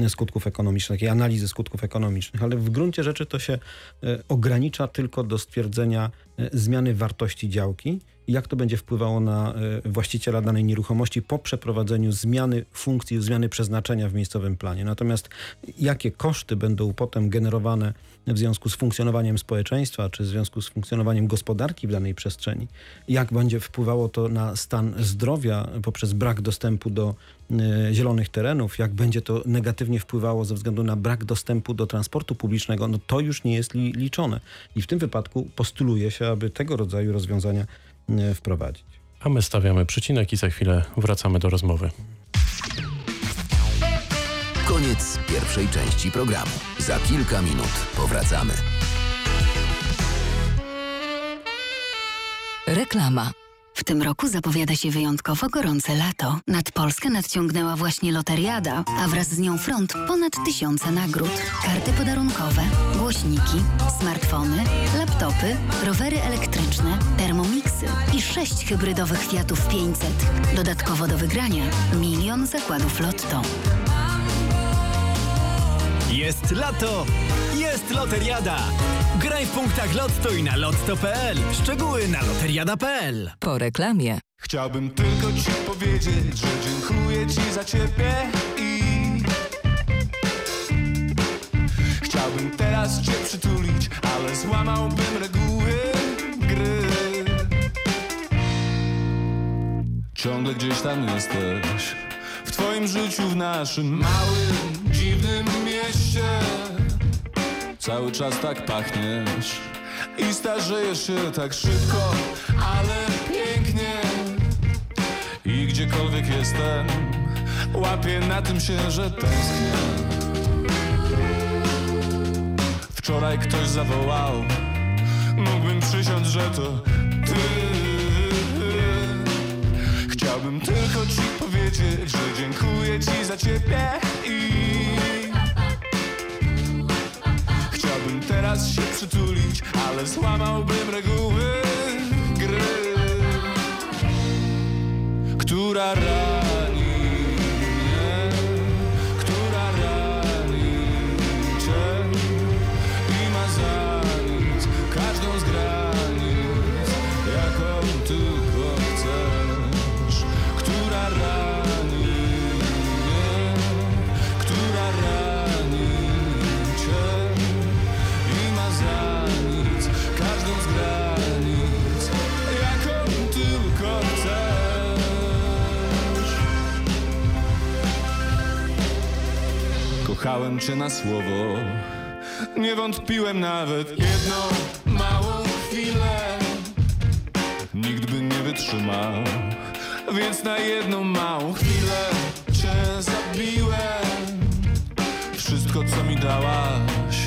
skutków ekonomicznych, takiej analizy skutków ekonomicznych, ale w gruncie rzeczy to się e, ogranicza tylko do stwierdzenia zmiany wartości działki i jak to będzie wpływało na e, właściciela danej nieruchomości po przeprowadzeniu zmiany funkcji, zmiany przeznaczenia w miejscowym planie. Natomiast jakie koszty będą potem generowane w związku z funkcjonowaniem społeczeństwa, czy w związku z funkcjonowaniem gospodarki w danej przestrzeni, jak będzie wpływało to na stan zdrowia poprzez brak dostępu do zielonych terenów, jak będzie to negatywnie wpływało ze względu na brak dostępu do transportu publicznego, no to już nie jest li, liczone. I w tym wypadku postuluje się, aby tego rodzaju rozwiązania e, wprowadzić. A my stawiamy przecinek i za chwilę wracamy do rozmowy. Koniec pierwszej części programu. Za kilka minut powracamy. Reklama. W tym roku zapowiada się wyjątkowo gorące lato. Nad Polskę nadciągnęła właśnie loteriada, a wraz z nią front ponad tysiące nagród. Karty podarunkowe, głośniki, smartfony, laptopy, rowery elektryczne, termomiksy i sześć hybrydowych Fiatów 500. Dodatkowo do wygrania milion zakładów Lotto. Jest lato! Jest loteriada! Graj w punktach Lotto i na lotto.pl. Szczegóły na loteriada.pl. Po reklamie. Chciałbym tylko ci powiedzieć, że dziękuję ci za ciebie i Chciałbym teraz cię przytulić, ale złamałbym reguły gry Ciągle gdzieś tam jesteś W twoim życiu, w naszym małym, dziwnym mieście Cały czas tak pachniesz. I starzejesz się tak szybko, ale pięknie. I gdziekolwiek jestem Łapię na tym się, że tęsknię. Wczoraj ktoś zawołał Mógłbym przysiąc, że to ty. Chciałbym tylko ci powiedzieć, że dziękuję ci za ciebie i Teraz się przytulić, ale złamałbym reguły gry Która rani Kochałem cię na słowo, nie wątpiłem nawet jedną małą chwilę. Nikt by nie wytrzymał, więc na jedną małą chwilę cię zabiłem. Wszystko, co mi dałaś,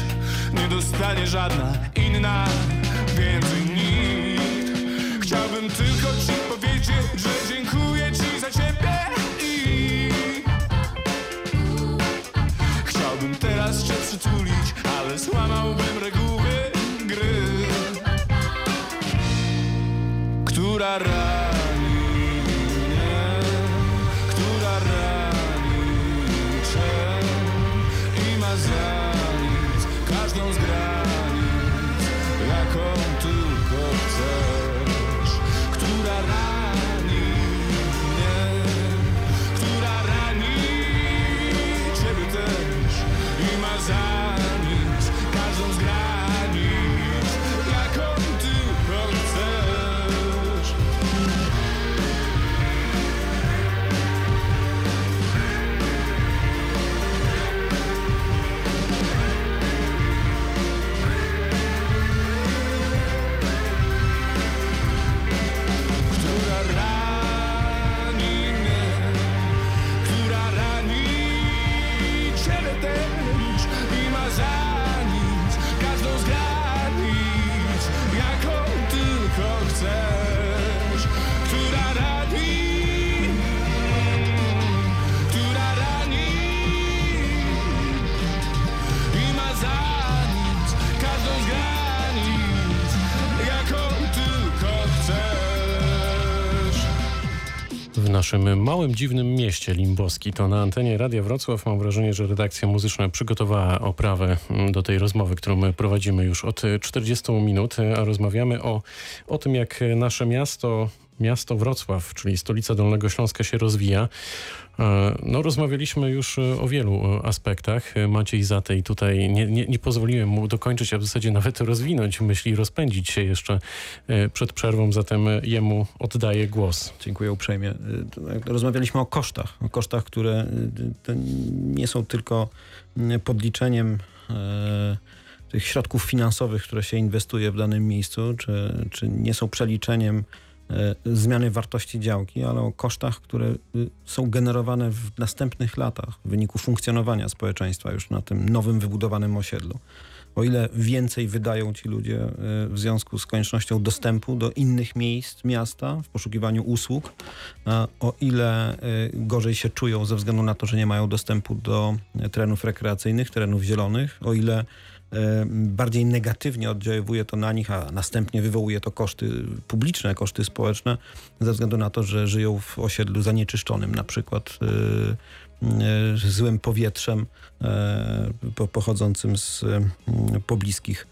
nie dostanie żadna inna więcej nikt. Chciałbym tylko ci powiedzieć, że dziękuję przytulić, ale złamałbym reguły gry, która rani naszym małym, dziwnym mieście Limboski. To na antenie Radia Wrocław. Mam wrażenie, że redakcja muzyczna przygotowała oprawę mm, do tej rozmowy, którą my prowadzimy już od 40 minut, a rozmawiamy o, o tym, jak nasze miasto miasto Wrocław, czyli stolica Dolnego Śląska się rozwija. E, no, rozmawialiśmy już e, o wielu e, aspektach. Maciej Zatej tutaj nie, nie, nie pozwoliłem mu dokończyć, a w zasadzie nawet rozwinąć myśli, rozpędzić się jeszcze przed przerwą, zatem jemu oddaję głos. Dziękuję uprzejmie. Rozmawialiśmy o kosztach, o kosztach, które nie są tylko podliczeniem tych środków finansowych, które się inwestuje w danym miejscu, czy, czy nie są przeliczeniem zmiany wartości działki, ale o kosztach, które y, są generowane w następnych latach w wyniku funkcjonowania społeczeństwa już na tym nowym wybudowanym osiedlu. O ile więcej wydają ci ludzie y, w związku z koniecznością dostępu do innych miejsc miasta w poszukiwaniu usług, o ile y, gorzej się czują ze względu na to, że nie mają dostępu do terenów rekreacyjnych, terenów zielonych, o ile bardziej negatywnie oddziaływuje to na nich, a następnie wywołuje to koszty publiczne, koszty społeczne, ze względu na to, że żyją w osiedlu zanieczyszczonym, na przykład y, y, złym powietrzem y, pochodzącym z pobliskich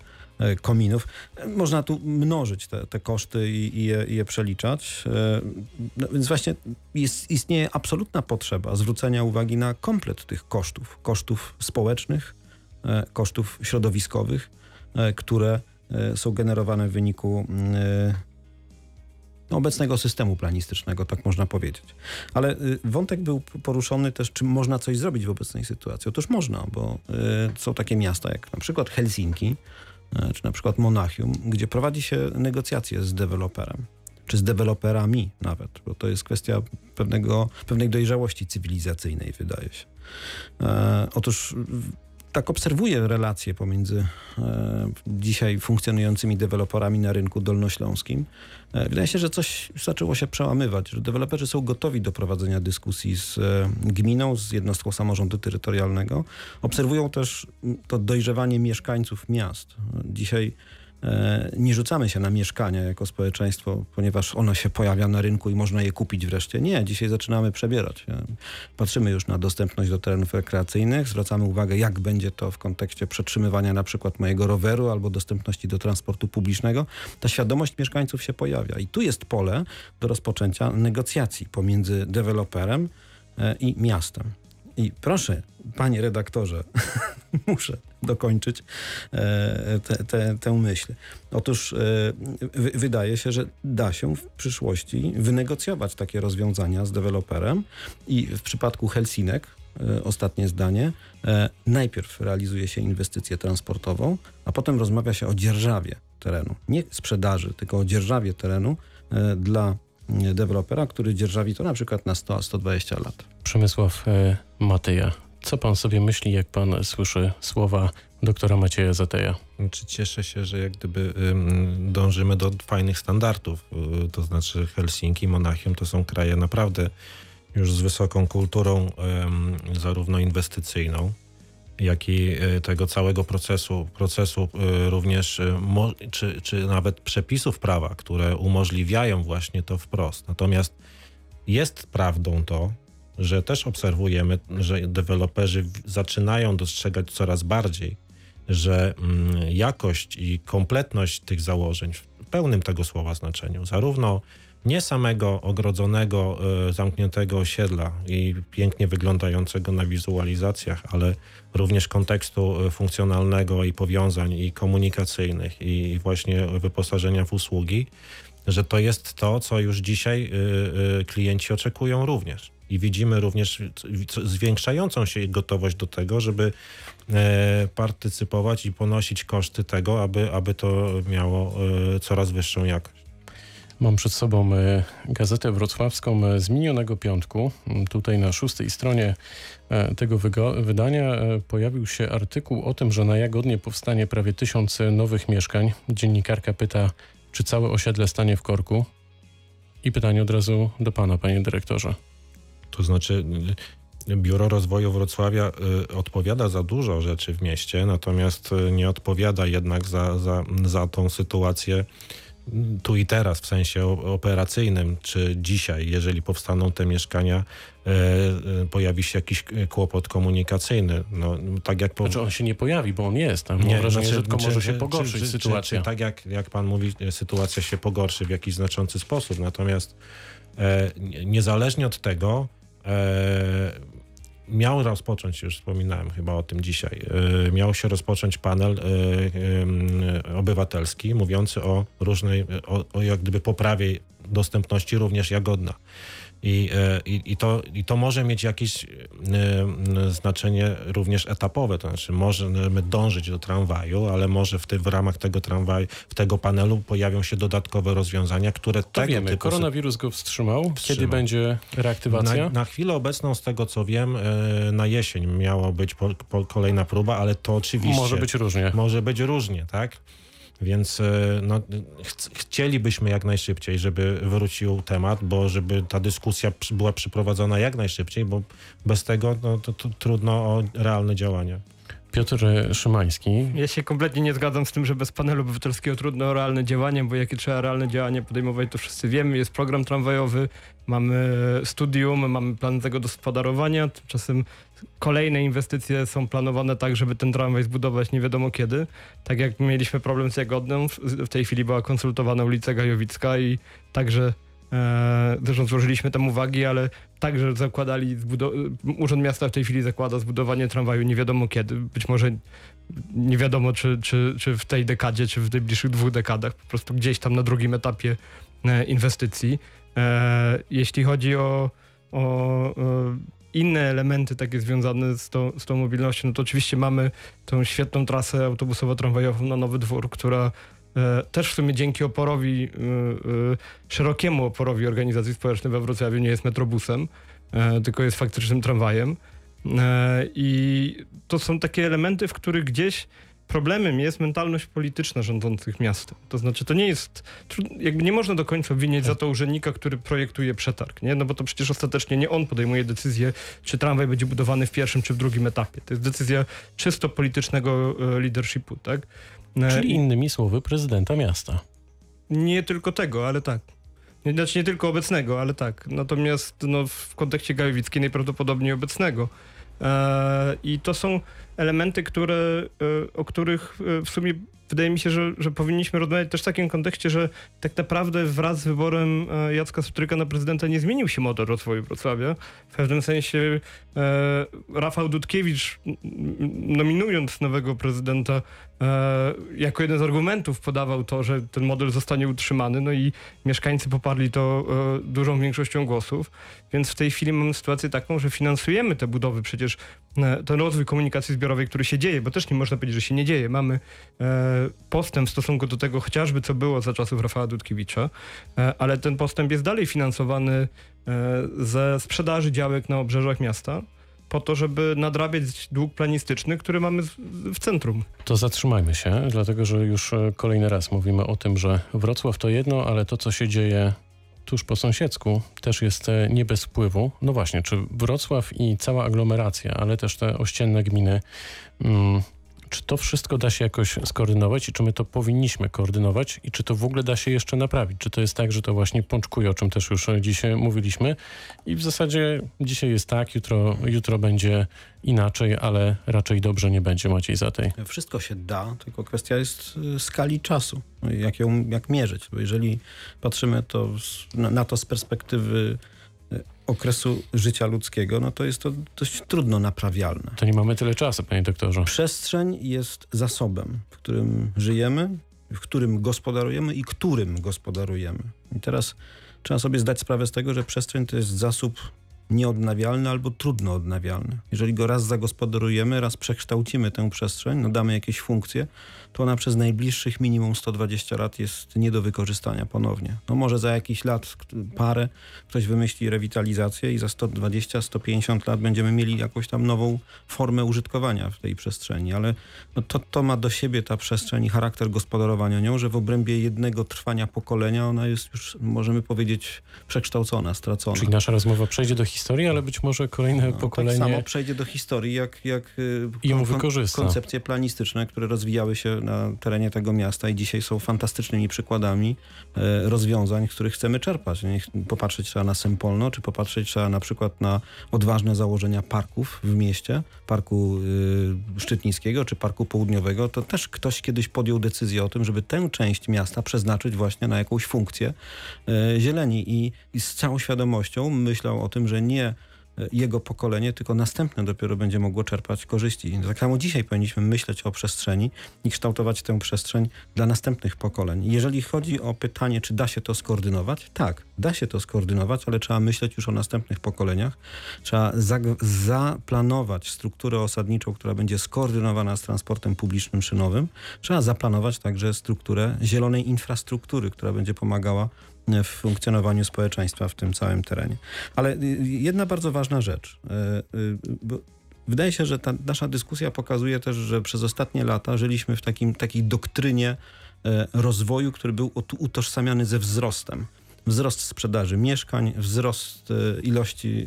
kominów. Można tu mnożyć te, te koszty i, i, je, i je, przeliczać. No więc właśnie jest, istnieje absolutna potrzeba zwrócenia uwagi na komplet tych kosztów, kosztów społecznych, E, kosztów środowiskowych, e, które e, są generowane w wyniku no, obecnego systemu planistycznego, tak można powiedzieć. Ale wątek był poruszony też, czy można coś zrobić w obecnej sytuacji. Otóż można, bo są takie miasta jak na przykład Helsinki, czy na przykład Monachium, gdzie prowadzi się negocjacje z deweloperem czy z deweloperami nawet, bo to jest kwestia pewnego, pewnej dojrzałości cywilizacyjnej, wydaje się. E, otóż tak obserwuję relacje pomiędzy e, dzisiaj funkcjonującymi deweloperami na rynku dolnośląskim. E, wydaje się, że coś zaczęło się przełamywać, że deweloperzy są gotowi do prowadzenia dyskusji z e, gminą, z jednostką samorządu terytorialnego. Obserwują też to dojrzewanie mieszkańców miast. Dzisiaj nie rzucamy się na mieszkania jako społeczeństwo, ponieważ ono się pojawia na rynku i można je kupić wreszcie. Nie, dzisiaj zaczynamy przebierać. E, patrzymy już na dostępność do terenów rekreacyjnych, zwracamy uwagę, jak będzie to w kontekście przetrzymywania na przykład mojego roweru albo dostępności do transportu publicznego. Ta świadomość mieszkańców się pojawia i tu jest pole do rozpoczęcia negocjacji pomiędzy deweloperem e, i miastem. I proszę, panie redaktorze, *laughs* muszę dokończyć e, te, te, tę myśl. Otóż e, wydaje się, że da się w przyszłości wynegocjować takie rozwiązania z deweloperem i w przypadku Helsinek, e, ostatnie zdanie, najpierw realizuje się inwestycję transportową, a potem rozmawia się o dzierżawie terenu. Nie sprzedaży, tylko o dzierżawie terenu dla dewelopera, który dzierżawi to na przykład na 100-120 lat. Przemysław Mateja, co pan sobie myśli, jak pan słyszy słowa doktora Macieja Zateja? Czy cieszę się, że jak gdyby dążymy do fajnych standardów, y, to znaczy Helsinki, Monachium to są kraje naprawdę już z wysoką kulturą zarówno inwestycyjną, jak i y, tego całego procesu, procesu y, również, czy, czy nawet przepisów prawa, które umożliwiają właśnie to wprost. Natomiast jest prawdą to, że też obserwujemy, że deweloperzy zaczynają dostrzegać coraz bardziej, że mm, jakość i kompletność tych założeń w pełnym tego słowa znaczeniu, zarówno nie samego ogrodzonego, e, zamkniętego osiedla i pięknie wyglądającego na wizualizacjach, ale również kontekstu e, funkcjonalnego i powiązań i komunikacyjnych i właśnie wyposażenia w usługi, że to jest to, co już dzisiaj e, klienci oczekują również i widzimy również zwiększającą się gotowość do tego, żeby partycypować i ponosić koszty tego, aby, aby to miało coraz wyższą jakość. Mam przed sobą e, gazetę wrocławską z minionego piątku. Tutaj na szóstej stronie tego wydania pojawił się artykuł o tym, że na Jagodnie powstanie prawie tysiąc nowych mieszkań. Dziennikarka pyta, czy całe osiedle stanie w korku? I pytanie od razu do pana, panie dyrektorze. To znaczy, Biuro Rozwoju Wrocławia y, odpowiada za dużo rzeczy w mieście, natomiast y, nie odpowiada jednak za, za, za tą sytuację tu i teraz w sensie operacyjnym, czy dzisiaj, jeżeli powstaną te mieszkania, e, e, pojawi się jakiś kłopot komunikacyjny. No, tak jak po... Znaczy on się nie pojawi, bo on jest tam. Nie, wrażenie, znaczy, że tylko może się pogorszyć czy, sytuacja. Czy, czy, tak jak, jak pan mówi, sytuacja się pogorszy w jakiś znaczący sposób. Natomiast e, niezależnie od tego e, miał rozpocząć, już wspominałem chyba o tym dzisiaj, yy, miał się rozpocząć panel yy, yy, obywatelski mówiący o różnej, o, o jak gdyby poprawie dostępności również Jagodna. I, e, i, i, to, I to może mieć jakieś e, znaczenie również etapowe, to znaczy możemy dążyć do tramwaju, ale może w, ty, w ramach tego tramwaju, w tego panelu pojawią się dodatkowe rozwiązania, które to tego wiemy. Typu... Koronawirus go wstrzymał. wstrzymał. Kiedy będzie reaktywacja? Na, na, chwilę obecną, z tego co wiem, e, na jesień miała być po, po kolejna próba, ale to oczywiście... Może być różnie. Może być różnie, tak? Więc e, no, ch chcielibyśmy jak najszybciej, żeby wrócił temat, bo żeby ta dyskusja była przeprowadzona jak najszybciej, bo bez tego no, to, to trudno o realne działania. Piotr Szymański. Ja się kompletnie nie zgadzam z tym, że bez panelu obywatelskiego trudno realne działanie, bo jakie trzeba realne działanie podejmować, to wszyscy wiemy. Jest program tramwajowy, mamy studium, mamy plan tego gospodarowania. Tymczasem kolejne inwestycje są planowane tak, żeby ten tramwaj zbudować nie wiadomo kiedy. Tak jak mieliśmy problem z Jagodną, w tej chwili była konsultowana ulica Gajowicka i także e, zresztą złożyliśmy tam uwagi, ale także zakładali, Urząd Miasta w tej chwili zakłada zbudowanie tramwaju nie wiadomo kiedy. Być może nie wiadomo, czy, czy, czy w tej dekadzie, czy w najbliższych dwóch dekadach, po prostu gdzieś tam na drugim etapie e, inwestycji. E, jeśli chodzi o, o inne elementy takie związane z tą, z tą mobilnością, no to oczywiście mamy tą świetną trasę autobusowo-tramwajową na Nowy Dwór, która też w sumie dzięki oporowi, szerokiemu oporowi organizacji społecznej we Wrocławiu nie jest metrobusem, tylko jest faktycznym tramwajem. I to są takie elementy, w których gdzieś problemem jest mentalność polityczna rządzących miastem. To znaczy, to nie jest, jakby nie można do końca winić za to urzędnika, który projektuje przetarg, nie? No bo to przecież ostatecznie nie on podejmuje decyzję, czy tramwaj będzie budowany w pierwszym czy w drugim etapie. To jest decyzja czysto politycznego e, leadershipu, tak? E, Czyli innymi słowy prezydenta miasta. Nie tylko tego, ale tak. Znaczy nie tylko obecnego, ale tak. Natomiast no, w kontekście Gajowickiej najprawdopodobniej obecnego. E, I to są elementy, które, e, o których w sumie wydaje mi się, że, że powinniśmy rozmawiać też w takim kontekście, że tak naprawdę wraz z wyborem Jacka Sutryka na prezydenta nie zmienił się model rozwoju Wrocławia. W pewnym sensie Rafał Dudkiewicz nominując nowego prezydenta jako jeden z argumentów podawał to, że ten model zostanie utrzymany, no i mieszkańcy poparli to e, dużą większością głosów, więc w tej chwili mamy sytuację taką, że finansujemy te budowy, przecież e, ten rozwój komunikacji zbiorowej, który się dzieje, bo też nie można powiedzieć, że się nie dzieje. Mamy e, postęp w stosunku do tego chociażby, co było za czasów Rafała Dudkiewicza, e, ale ten postęp jest dalej finansowany e, ze sprzedaży działek na obrzeżach miasta, po to, żeby nadrabiać dług planistyczny, który mamy w centrum. To zatrzymajmy się, dlatego że już e, kolejny raz mówimy o tym, że Wrocław to jedno, ale to, co się dzieje tuż po sąsiedzku, też jest e, nie bez wpływu. No właśnie, czy Wrocław i cała aglomeracja, ale też te ościenne gminy mm, czy to wszystko da się jakoś skoordynować i czy my to powinniśmy koordynować i czy to w ogóle da się jeszcze naprawić? Czy to jest tak, że to właśnie pączkuje, o czym też już dzisiaj mówiliśmy i w zasadzie dzisiaj jest tak, jutro, jutro będzie inaczej, ale raczej dobrze nie będzie Maciej za tej. Wszystko się da, tylko kwestia jest y, skali czasu, jak ją jak mierzyć, bo jeżeli patrzymy to na to z perspektywy okresu życia ludzkiego, no to jest to dość trudno naprawialne. To nie mamy tyle czasu, panie doktorze. Przestrzeń jest zasobem, w którym żyjemy, w którym gospodarujemy i którym gospodarujemy. I teraz trzeba sobie zdać sprawę z tego, że przestrzeń to jest zasób nieodnawialny albo trudno odnawialny. Jeżeli go raz zagospodarujemy, raz przekształcimy tę przestrzeń, nadamy jakieś funkcje, to ona przez najbliższych minimum 120 lat jest nie do wykorzystania ponownie. No może za jakiś lat, parę, ktoś wymyśli rewitalizację i za 120-150 lat będziemy mieli jakąś tam nową formę użytkowania w tej przestrzeni, ale no to, to ma do siebie ta przestrzeń i charakter gospodarowania nią, że w obrębie jednego trwania pokolenia ona jest już, możemy powiedzieć, przekształcona, stracona. Czyli nasza rozmowa przejdzie do historii ale być może kolejne No, pokolenie Tak samo przejdzie do historii, jak, jak y, ją kon- wykorzysta. koncepcje planistyczne, które rozwijały się na terenie tego miasta i dzisiaj są fantastycznymi przykładami e, rozwiązań, których chcemy czerpać. Popatrzeć trzeba na Sempolno, czy popatrzeć trzeba na przykład na odważne założenia parków w mieście, parku y, Szczytnickiego, czy parku Południowego. To też ktoś kiedyś podjął decyzję o tym, żeby tę część miasta przeznaczyć właśnie na jakąś funkcję e, zieleni i, i z całą świadomością myślał o tym, że nie e, jego pokolenie, tylko następne dopiero będzie mogło czerpać korzyści. Tak samo dzisiaj powinniśmy myśleć o przestrzeni i kształtować tę przestrzeń dla następnych pokoleń. Jeżeli chodzi o pytanie, czy da się to skoordynować, tak, da się to skoordynować, ale trzeba myśleć już o następnych pokoleniach. Trzeba zaplanować strukturę osadniczą, która będzie skoordynowana z transportem publicznym szynowym. Trzeba zaplanować także strukturę zielonej infrastruktury, która będzie pomagała w funkcjonowaniu społeczeństwa w tym całym terenie. Ale y, jedna bardzo ważna rzecz. y, y, Wydaje się, że ta nasza dyskusja pokazuje też, że przez ostatnie lata żyliśmy w takim, takiej doktrynie e, rozwoju, który był ut- utożsamiany ze wzrostem. Wzrost sprzedaży mieszkań, wzrost e, ilości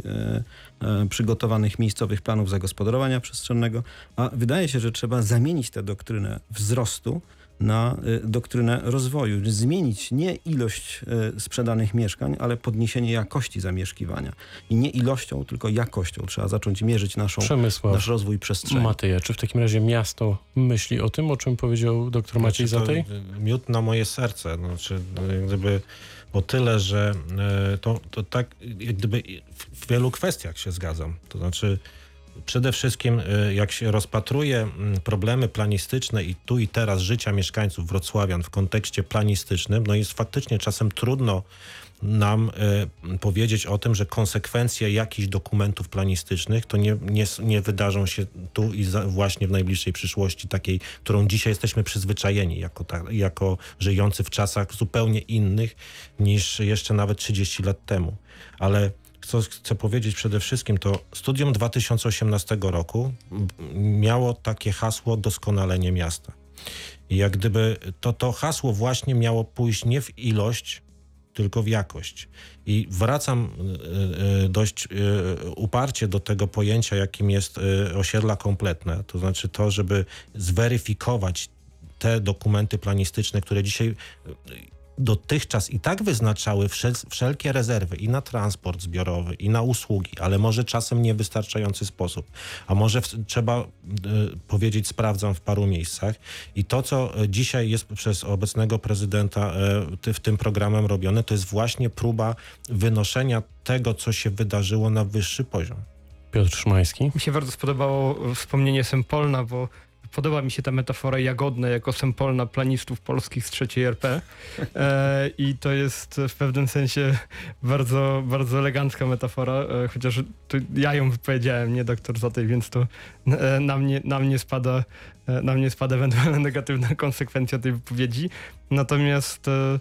e, przygotowanych miejscowych planów zagospodarowania przestrzennego, a wydaje się, że trzeba zamienić tę doktrynę wzrostu na y, doktrynę rozwoju. Zmienić nie ilość y, sprzedanych mieszkań, ale podniesienie jakości zamieszkiwania. I nie ilością, tylko jakością. Trzeba zacząć mierzyć naszą, Przemysław nasz rozwój przestrzeni. Mateja. Czy w takim razie miasto myśli o tym, o czym powiedział dr Maciej Znaczy, Zatej? Miód na moje serce. Znaczy, jak gdyby o tyle, że e, to, to tak jak gdyby w- w wielu kwestiach się zgadzam. To znaczy przede wszystkim e, jak się rozpatruje problemy planistyczne i tu i teraz życia mieszkańców wrocławian w kontekście planistycznym, no jest faktycznie czasem trudno nam e, powiedzieć o tym, że konsekwencje jakichś dokumentów planistycznych to nie, nie, nie wydarzą się tu i za, właśnie w najbliższej przyszłości, takiej, którą dzisiaj jesteśmy przyzwyczajeni, jako, ta, jako żyjący w czasach zupełnie innych niż jeszcze nawet 30 lat temu. Ale co chcę powiedzieć przede wszystkim, to studium 2018 roku miało takie hasło doskonalenie miasta. I jak gdyby to, to hasło właśnie miało pójść nie w ilość, tylko w jakość. I wracam y, y, dość y, uparcie do tego pojęcia, jakim jest osiedla kompletne. To znaczy to, żeby zweryfikować te dokumenty planistyczne, które dzisiaj dotychczas i tak wyznaczały wszel- wszelkie rezerwy i na transport zbiorowy, i na usługi, ale może czasem nie w wystarczający sposób. A może w, trzeba y, powiedzieć, sprawdzam w paru miejscach. I to, co y, dzisiaj jest przez obecnego prezydenta y, ty, w tym programem robione, to jest właśnie próba wynoszenia tego, co się wydarzyło na wyższy poziom. Piotr Szymański. Mi się bardzo spodobało wspomnienie Sempolna, bo podoba mi się ta metafora jagodna jako Sempolna planistów polskich z trzeciej RP. E, I to jest w pewnym sensie bardzo, bardzo elegancka metafora, e, chociaż ja ją wypowiedziałem, nie doktor Zatej, więc to e, na mnie, na mnie spada e, na mnie spada ewentualna negatywna *laughs* konsekwencja tej wypowiedzi. Natomiast e,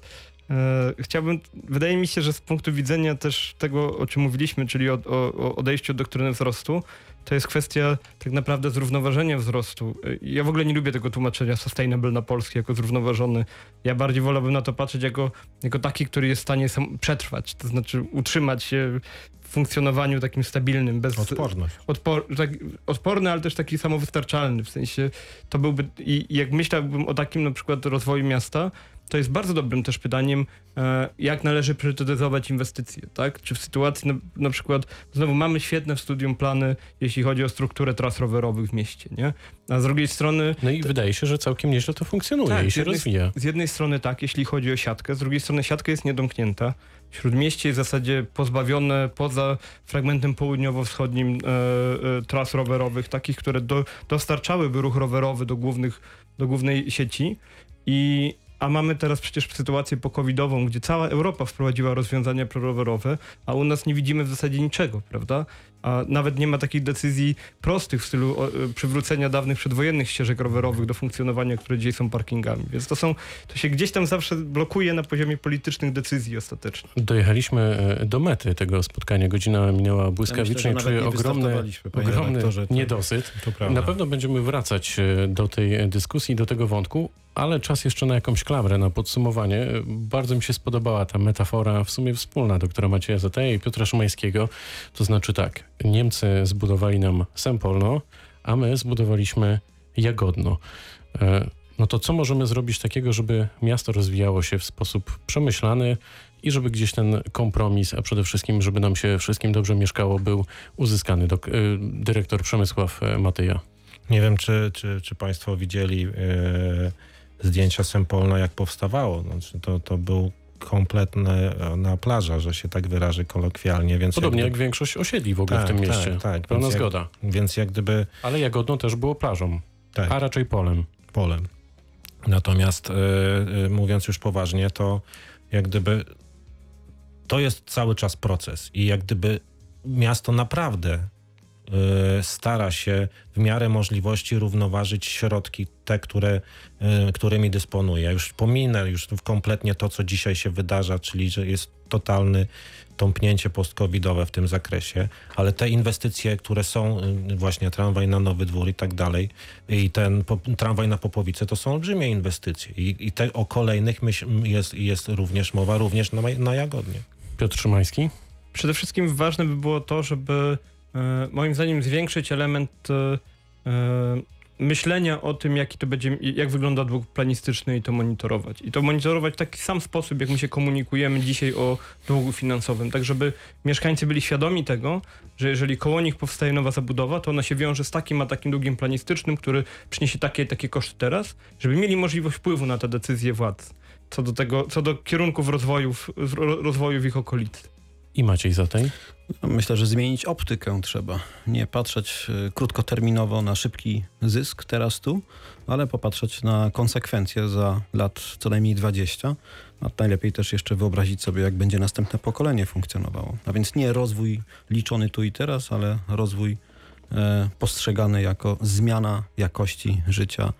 e, chciałbym, wydaje mi się, że z punktu widzenia też tego, o czym mówiliśmy, czyli o, o, o odejściu od doktryny wzrostu, to jest kwestia tak naprawdę zrównoważenia wzrostu. Ja w ogóle nie lubię tego tłumaczenia sustainable na polski jako zrównoważony. Ja bardziej wolałbym na to patrzeć jako, jako taki, który jest w stanie przetrwać, to znaczy utrzymać się w funkcjonowaniu takim stabilnym, bez, Odporność. odpor, tak, odporny, ale też taki samowystarczalny. W sensie to byłby. I i jak myślałbym o takim na przykład rozwoju miasta, to jest bardzo dobrym też pytaniem, e, jak należy priorytetyzować inwestycje, tak? Czy w sytuacji na, na przykład, znowu mamy świetne w studium plany, jeśli chodzi o strukturę tras rowerowych w mieście, nie? A z drugiej strony No i wydaje się, że całkiem nieźle to funkcjonuje Tak, i się jednej- rozwija. z jednej strony tak, jeśli chodzi o siatkę, z drugiej strony siatka jest niedomknięta. Śródmieście jest w zasadzie pozbawione poza fragmentem południowo-wschodnim e, e, tras rowerowych, takich, które do, dostarczałyby ruch rowerowy do, głównych, do głównej sieci. I, a mamy teraz przecież sytuację pokowidową, gdzie cała Europa wprowadziła rozwiązania prorowerowe, a u nas nie widzimy w zasadzie niczego, prawda? A nawet nie ma takich decyzji prostych w stylu y, przywrócenia dawnych przedwojennych ścieżek rowerowych do funkcjonowania, które dzisiaj są parkingami. Więc to są, to się gdzieś tam zawsze blokuje na poziomie politycznych decyzji ostatecznie. Dojechaliśmy e, do mety tego spotkania. Godzina minęła błyskawicznie. Ja myślę, że Czuję ogromny, ogromny niedosyt. Na pewno będziemy wracać e, do tej dyskusji, do tego wątku, ale czas jeszcze na jakąś klamrę, na podsumowanie. E, Bardzo mi się spodobała ta metafora w sumie wspólna doktora Macieja Zateja i Piotra Szymańskiego. To znaczy tak, Niemcy zbudowali nam Sempolno, a my zbudowaliśmy Jagodno. E, No to co możemy zrobić takiego, żeby miasto rozwijało się w sposób przemyślany i żeby gdzieś ten kompromis, a przede wszystkim, żeby nam się wszystkim dobrze mieszkało, był uzyskany. Dok- e, dyrektor Przemysław e, Matyja. Nie wiem, czy, czy, czy Państwo widzieli e, zdjęcia Sempolna, jak powstawało. Znaczy, to, to był kompletne e, na plaża, że się tak wyrażę kolokwialnie. Więc Podobnie jak gdyby- większość osiedli w ogóle w Tak, tym tak, mieście. tak. Pełna Więc jak- zgoda. Więc jak gdyby Ale Jagodno też było plażą, tak, a raczej polem. polem. Natomiast e, e, mówiąc już poważnie, to jak gdyby to jest cały czas proces i jak gdyby miasto naprawdę stara się w miarę możliwości równoważyć środki te, które, e, którymi dysponuje. Już pominę już kompletnie to, co dzisiaj się wydarza, czyli że jest totalny tąpnięcie post-covidowe w tym zakresie, ale te inwestycje, które są, y, właśnie tramwaj na Nowy Dwór i tak dalej, i ten po, tramwaj na Popowice, to są olbrzymie inwestycje. I, i te, o kolejnych myśl, jest, jest również mowa, również na, na Jagodnie. Piotr Szymański? Przede wszystkim ważne by było to, żeby moim zdaniem zwiększyć element e, e, myślenia o tym, jaki to będzie, jak wygląda dług planistyczny i to monitorować. I to monitorować w taki sam sposób, jak my się komunikujemy dzisiaj o długu finansowym, tak żeby mieszkańcy byli świadomi tego, że jeżeli koło nich powstaje nowa zabudowa, to ona się wiąże z takim a takim długiem planistycznym, który przyniesie takie takie koszty teraz, żeby mieli możliwość wpływu na te decyzje władz co do tego, co do kierunków rozwojów, ro- rozwoju w ich okolicy. I Maciej Zatej? Myślę, że zmienić optykę trzeba. Nie patrzeć y, krótkoterminowo na szybki zysk teraz tu, ale popatrzeć na konsekwencje za lat co najmniej 20. A najlepiej też jeszcze wyobrazić sobie, jak będzie następne pokolenie funkcjonowało. A więc nie rozwój liczony tu i teraz, ale rozwój e, postrzegany jako zmiana jakości życia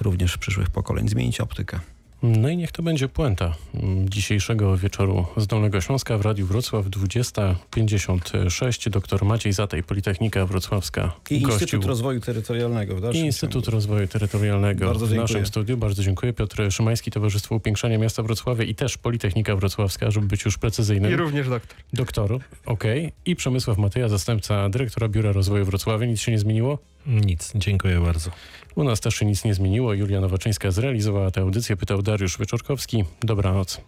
również przyszłych pokoleń. Zmienić optykę. No i niech to będzie puenta mm, dzisiejszego wieczoru z Dolnego Śląska w Radiu Wrocław 20.56. Doktor Maciej Zatej, Politechnika Wrocławska. I gościł Instytut Rozwoju Terytorialnego. W i Instytut ciągu. Rozwoju Terytorialnego Bardzo w dziękuję. naszym studiu. Bardzo dziękuję. Piotr Szymański, Towarzystwo Upiększania Miasta Wrocławia i też Politechnika Wrocławska, żeby być już precyzyjnym. I również doktor. Doktor, okej. I Przemysław Matyja, zastępca dyrektora Biura Rozwoju Wrocławia. Nic się nie zmieniło? Nic, dziękuję bardzo. U nas też się nic nie zmieniło. Julia Nowaczyńska zrealizowała tę audycję. Pytał Dariusz Wyczorkowski. Dobranoc.